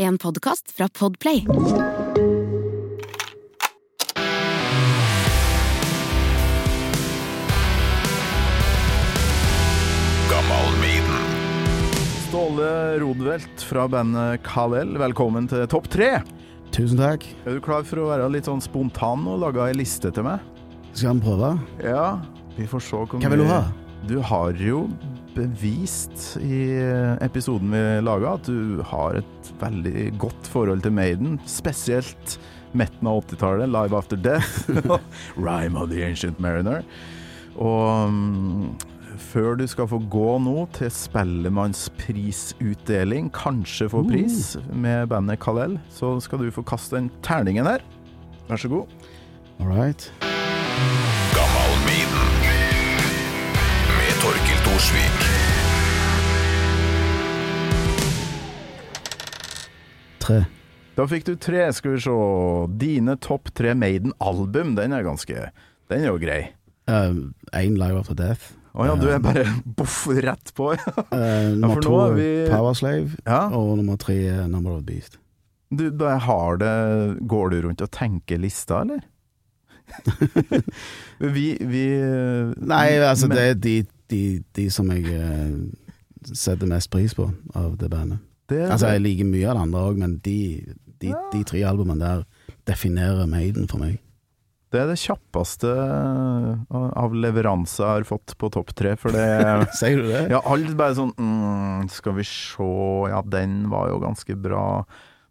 En podkast fra Podplay. Ståle Rodvelt fra bandet Kalel, velkommen til Topp tre. Tusen takk. Er du klar for å være litt sånn spontan og lage ei liste til meg? Skal vi prøve? Ja, vi får se hvor Hva vil du ha? Du har jo bevist i episoden vi laga at du har et veldig godt forhold til Maiden, spesielt midten av 80-tallet, Live After Death, Rhyme of the Ancient Mariner. Og mm, før du skal få gå nå til Spellemannsprisutdeling, kanskje få pris, med bandet Kalel, så skal du få kaste den terningen her. Vær så god. All right. Tre. Da fikk du tre, skal vi se. Dine topp tre Maiden-album, den er ganske Den er jo grei. Én Live After Death. Å ja, du er bare boff rett på. Uh, nummer for to vi- Power Slave. ja. Og nummer tre er Number of the Beast. Du bare har det Går du rundt og tenker lista, eller? vi, vi Nei, altså men- det er de, de, de som jeg eh, setter mest pris på av det bandet. Det, Altså jeg liker mye av det andre òg, men de, de, de tre albumene der definerer Maiden for meg. det er det kjappeste av leveranser jeg har fått på topp tre, for det Sier du det? Ja, alt bare sånn mm, Skal vi se Ja, den var jo ganske bra.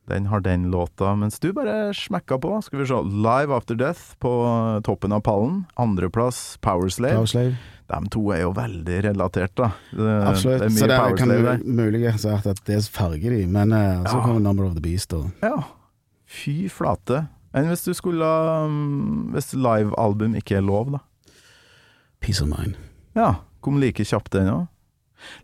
Den har den låta. Mens du bare smekka på. Skal vi se. Live After Death på toppen av pallen. Andreplass Powerslave. Power Slave. De to er jo veldig relatert, da. Det, Absolutt. Det er Så det det kan være mulig muligens at at det farger de, men uh, så Ja. kommer Number of the Beast og Ja. Fy flate. Enn hvis du skulle um, Hvis livealbum ikke er lov, da. Peace of Mind. Ja. Kom like kjapt den òg.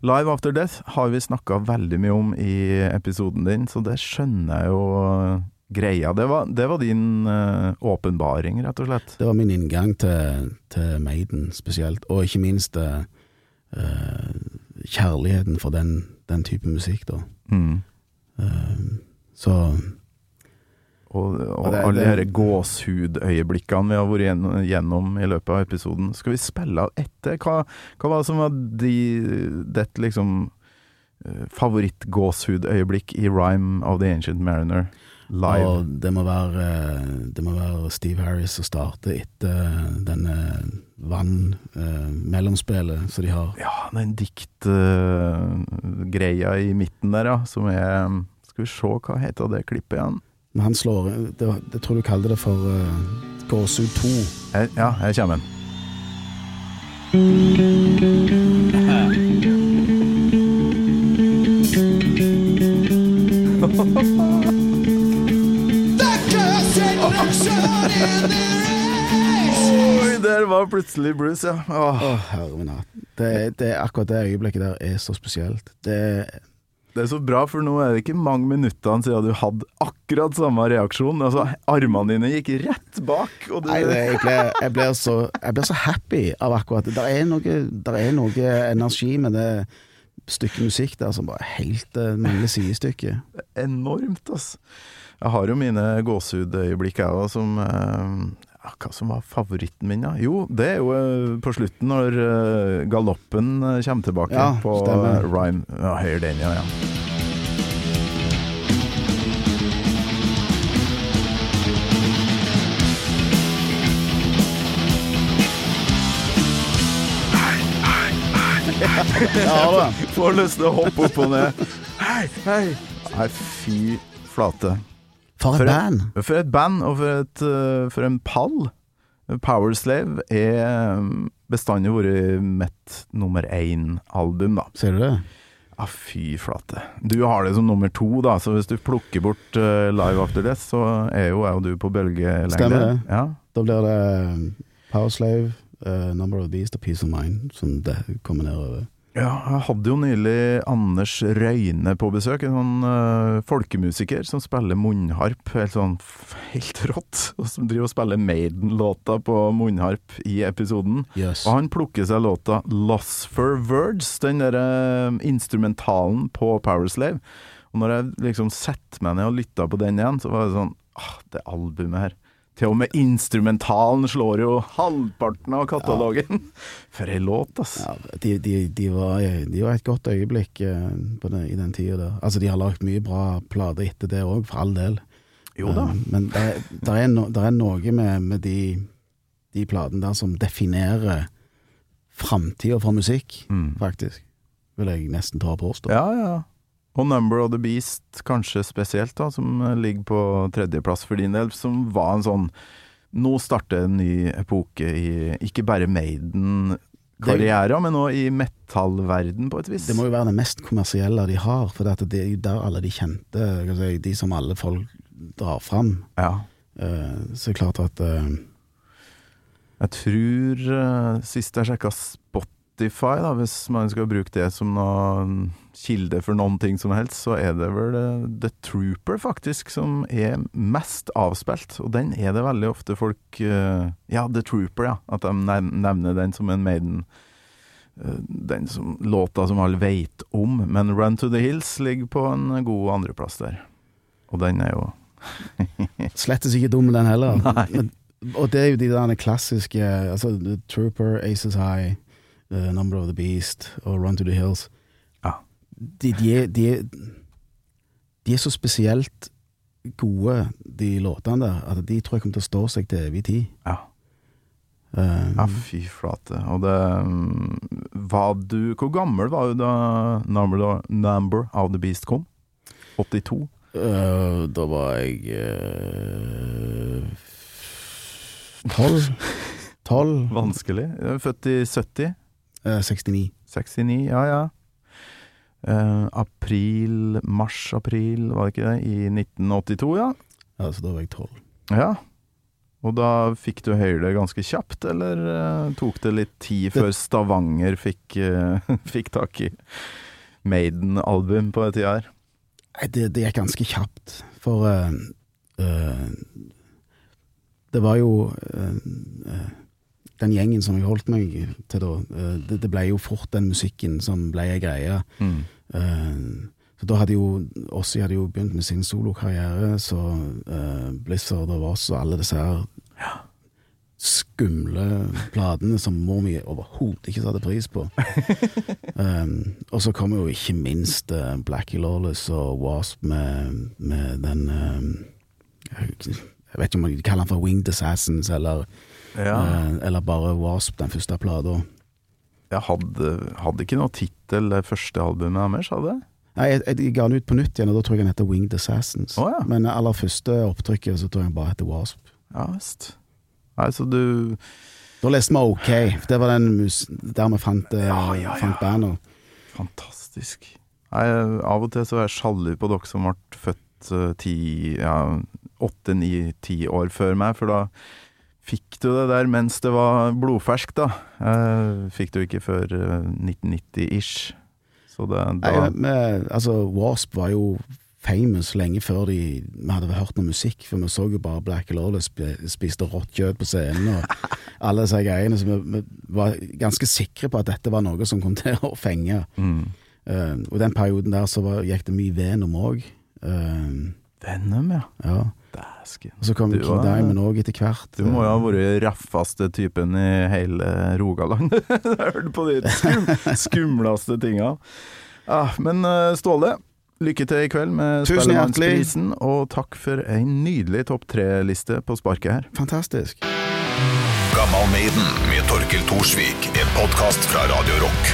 Live After Death har vi snakka veldig mye om i episoden din, så det skjønner jeg jo uh, greia. Det var, det var din uh, åpenbaring, rett og slett. Det var min inngang til, til Maiden spesielt, og ikke minst eh, eh, kjærligheten for den, den type musikk, da. Mm. Uh, så Og, og, det- alle de gåshudøyeblikkene vi har vært gjennom, i løpet av episoden. Skal vi spille av etter? Hva, hva var det som var de, ditt liksom favorittgåshudøyeblikk favoritt-gåsehudøyeblikk i Rhyme of the Ancient Mariner live? Og det må være eh, Det må være Steve Harris som starter etter denne vann-mellomspillet som de har. Ja, den diktgreia i midten der, ja, som er Skal vi se, hva heter det klippet igjen? Men han slår det, Jeg tror du kalte det for uh, Gåsehud 2. Her, ja, her kommer den. Oi, der var plutselig Bruce, ja. Åh, Å, herre min hatt. Det, det, akkurat det øyeblikket der er så spesielt. Det, det er så bra, for nå er det ikke mange minuttene siden du hadde akkurat samme reaksjon. Altså, Armene dine gikk rett bak, du nei, det, jeg, ble, jeg, ble så, jeg ble, så happy av akkurat det. Der er noe, der er noe energi med det stykket musikk der som bare helt uh, mangler sidestykke. enormt, altså. Jeg har jo mine gåsehudøyeblikk, jeg òg, som eh, Hva som var favoritten min, da? Jo, det er jo eh, på slutten, når eh, galoppen eh, kommer tilbake Ja, på stemmer. rhyme. Ja, hør den, ja. ja. Ja, da. Får lyst til å hoppe opp og ned. Hei, hei! Nei, fy flate. For et band! For et band, og for, et, eh, for en pall. Powerslave er eh, bestandig vært mitt nummer én-album, da. Ser du det? Ja, fy flate. Du har det som nummer to, da, så hvis du plukker bort uh, Live After Death, så er jo jeg og du på bølgelengde. Stemmer det. Ja. Da blir det Powerslave, Power Slave, uh, Number of the Beast og Peace of Mind som det kommer nedover. Ja, jeg hadde jo nylig Anders Røyne på besøk, en sånn uh, folkemusiker som spiller munnharp, helt sånn helt rått, og som driver og spiller Maiden-låta på munnharp i episoden. Yes. Og han plukker seg låta 'Loss for Words', den derre instrumentalen på Powerslave. Og når jeg liksom setter meg ned og lytter på den igjen, så var det sånn ah, Det albumet her. Til og med instrumentalen slår jo halvparten av katalogen. For ei låt, ass. Ja, de, de, de, var, de var et godt øyeblikk eh, på det, i den tida der. Altså, de har lagd mye bra plater etter det òg, for all del. Jo da. Um, Men det er, no, er noe med, med de, de platene der som definerer framtida for musikk, Mm. faktisk. Vil jeg nesten ta og påstå. Ja, ja. Og Number of the Beast kanskje spesielt, da, som eh, ligger på tredjeplass for din del, som var en sånn Nå starter en ny epoke i ikke bare Maiden-karriera, men òg i metallverden, på et vis. Det må jo være det mest kommersielle de har, for det er jo der alle de kjente, de som alle folk drar fram. Ja. Eh, Så det er klart at eh, Jeg tror uh, sist jeg sjekka Spotify, da, hvis man skal bruke det som noen kilde for noen ting som helst, så er det vel eh, The Trooper, faktisk, som er mest avspilt. Og den er det veldig ofte folk eh, Ja, The Trooper, ja. At de nevner den som en Maiden. eh, Den som, låta som alle veit om. Men Run to the Hills ligger på en god andreplass der. Og den er jo Slettes ikke dum, den heller. Nei. Og det er jo de der klassiske altså, The Trooper, Aces High, uh, Number of the Beast og Run to the Hills. Ja. De, de, er, de, er, de er så spesielt gode, de låtene der, at de tror jeg kommer til å stå seg til evig tid. Ja. Uh, Ja, fy flate. Og det mm, Var du Hvor gammel var du da Number, Number of the Beast kom? 82? uh, da var jeg uh, tolv. Tolv. Vanskelig. Født i 70? Uh, 69. 69, ja ja. Uh, april, mars-april, var det ikke det? I 1982, ja. Ja, så da var jeg tolv. Ja. Og da fikk du høyre det ganske kjapt, eller uh, tok det litt tid Det- før Stavanger fikk, uh, fikk tak i Maiden-album på tida her? Nei, det, det gikk ganske kjapt, for eh, eh, Det var jo eh, eh, den gjengen som jeg holdt meg til da, eh, det, det ble jo fort den musikken som ble ei greie. Mm. Uh, så da hadde jo Ossi hadde jo begynt med sin solokarriere, så uh, Blizzard og Voss og alle disse her skumle platene som mor mi overhodet ikke satte pris på. um, og så kommer jo ikke minst uh, Blackie Lawless og Wasp med, med den um, Jeg vet ikke om de kaller den for Winged Assassins, eller, Ja. eh, eller bare Wasp, den første plata. Jeg hadde, hadde ikke noe tittel det første albumet deres, hadde jeg? Nei, jeg, jeg ga den ut på nytt igjen, og da tror jeg den heter Winged Assassins. Oh, ja. Men det aller første opptrykket så tror jeg den bare heter Wasp. Ja visst. Nei, så du Da leste vi OK. Det var den mus der vi fant, eh, Ja, ja, ja. fant bandet. Fantastisk. Nei, av og til så er jeg sjalu på dere som ble født eh, ti, ja, åtte, ni, ti år før meg, for da fikk du det der mens det var blodferskt, da. Eh, fikk du ikke før eh, 1990-ish. Så det, da Nei, men, altså, Wasp var jo famous lenge før de, vi hadde hørt noe musikk, for vi så jo bare Black Lawless sp- spiste rått kjøtt på scenen og alle disse greiene, så vi, vi var ganske sikre på at dette var noe som kom til å fenge. mm. Uh, og den perioden der så var, gikk det mye Venom òg. Venom, ja. ja. Dæsken. Og så kom Du King Diamond òg etter hvert. Du må jo ha vært raffaste typen i hele Rogaland. Jeg har hørt på de skum, skumleste tinga. Ja, men eh, Ståle, lykke til i kveld med. Spellemannsprisen, og takk for en nydelig topp tre-liste på sparket her. Fantastisk. Gammal Maiden med Torkil Thorsvik. En podkast fra Radio Rock.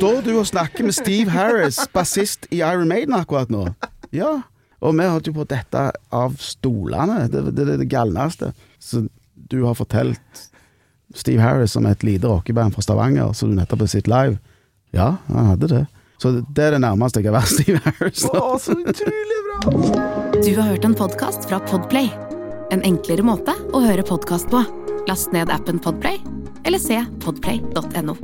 Står du og snakker med Steve Harris, bassist i Iron Maiden akkurat nå? Ja. Og vi holdt jo på å dette av stolene. Det er det, det, det galneste. Så du har fortalt Steve Harris om et lite rockeband fra Stavanger som du nettopp har sett live. Ja, han hadde det. Så det er det nærmeste jeg har vært Steve Harris. Å, så utrolig bra! Du har hørt en podkast fra Podplay. En enklere måte å høre podkast på. Last ned appen Podplay, eller se podplay.no.